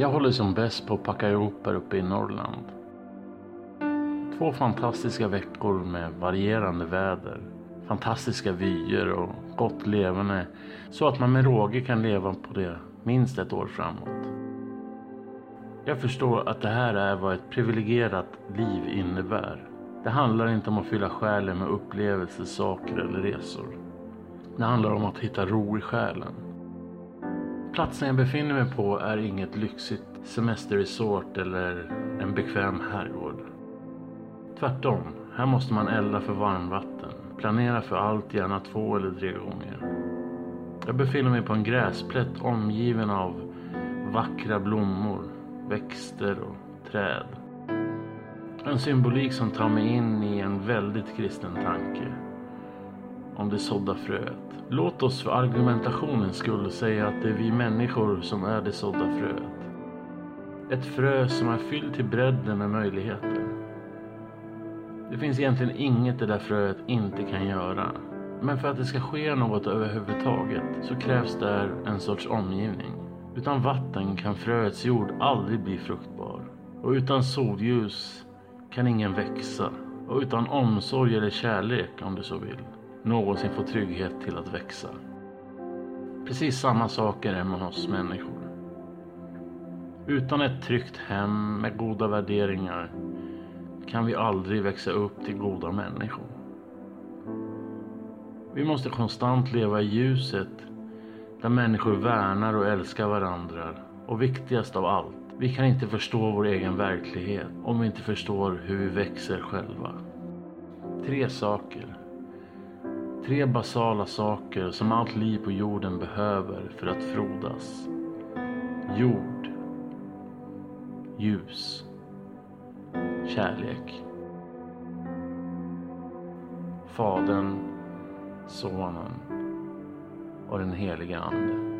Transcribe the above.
Jag håller som bäst på att packa ihop här uppe i Norrland. Två fantastiska veckor med varierande väder, fantastiska vyer och gott levande så att man med råge kan leva på det minst ett år framåt. Jag förstår att det här är vad ett privilegierat liv innebär. Det handlar inte om att fylla själen med upplevelser, saker eller resor. Det handlar om att hitta ro i själen. Platsen jag befinner mig på är inget lyxigt semesterresort eller en bekväm herrgård. Tvärtom, här måste man elda för varmvatten, planera för allt gärna två eller tre gånger. Jag befinner mig på en gräsplätt omgiven av vackra blommor, växter och träd. En symbolik som tar mig in i en väldigt kristen tanke. Om det sådda fröet. Låt oss för argumentationens skull säga att det är vi människor som är det sådda fröet. Ett frö som är fyllt till bredden med möjligheter. Det finns egentligen inget det där fröet inte kan göra. Men för att det ska ske något överhuvudtaget så krävs där en sorts omgivning. Utan vatten kan fröets jord aldrig bli fruktbar. Och utan solljus kan ingen växa. Och utan omsorg eller kärlek om du så vill någonsin få trygghet till att växa. Precis samma sak är det med oss människor. Utan ett tryggt hem med goda värderingar kan vi aldrig växa upp till goda människor. Vi måste konstant leva i ljuset där människor värnar och älskar varandra. Och viktigast av allt, vi kan inte förstå vår egen verklighet om vi inte förstår hur vi växer själva. Tre saker. Tre basala saker som allt liv på jorden behöver för att frodas. Jord. Ljus. Kärlek. Fadern, Sonen och den heliga Ande.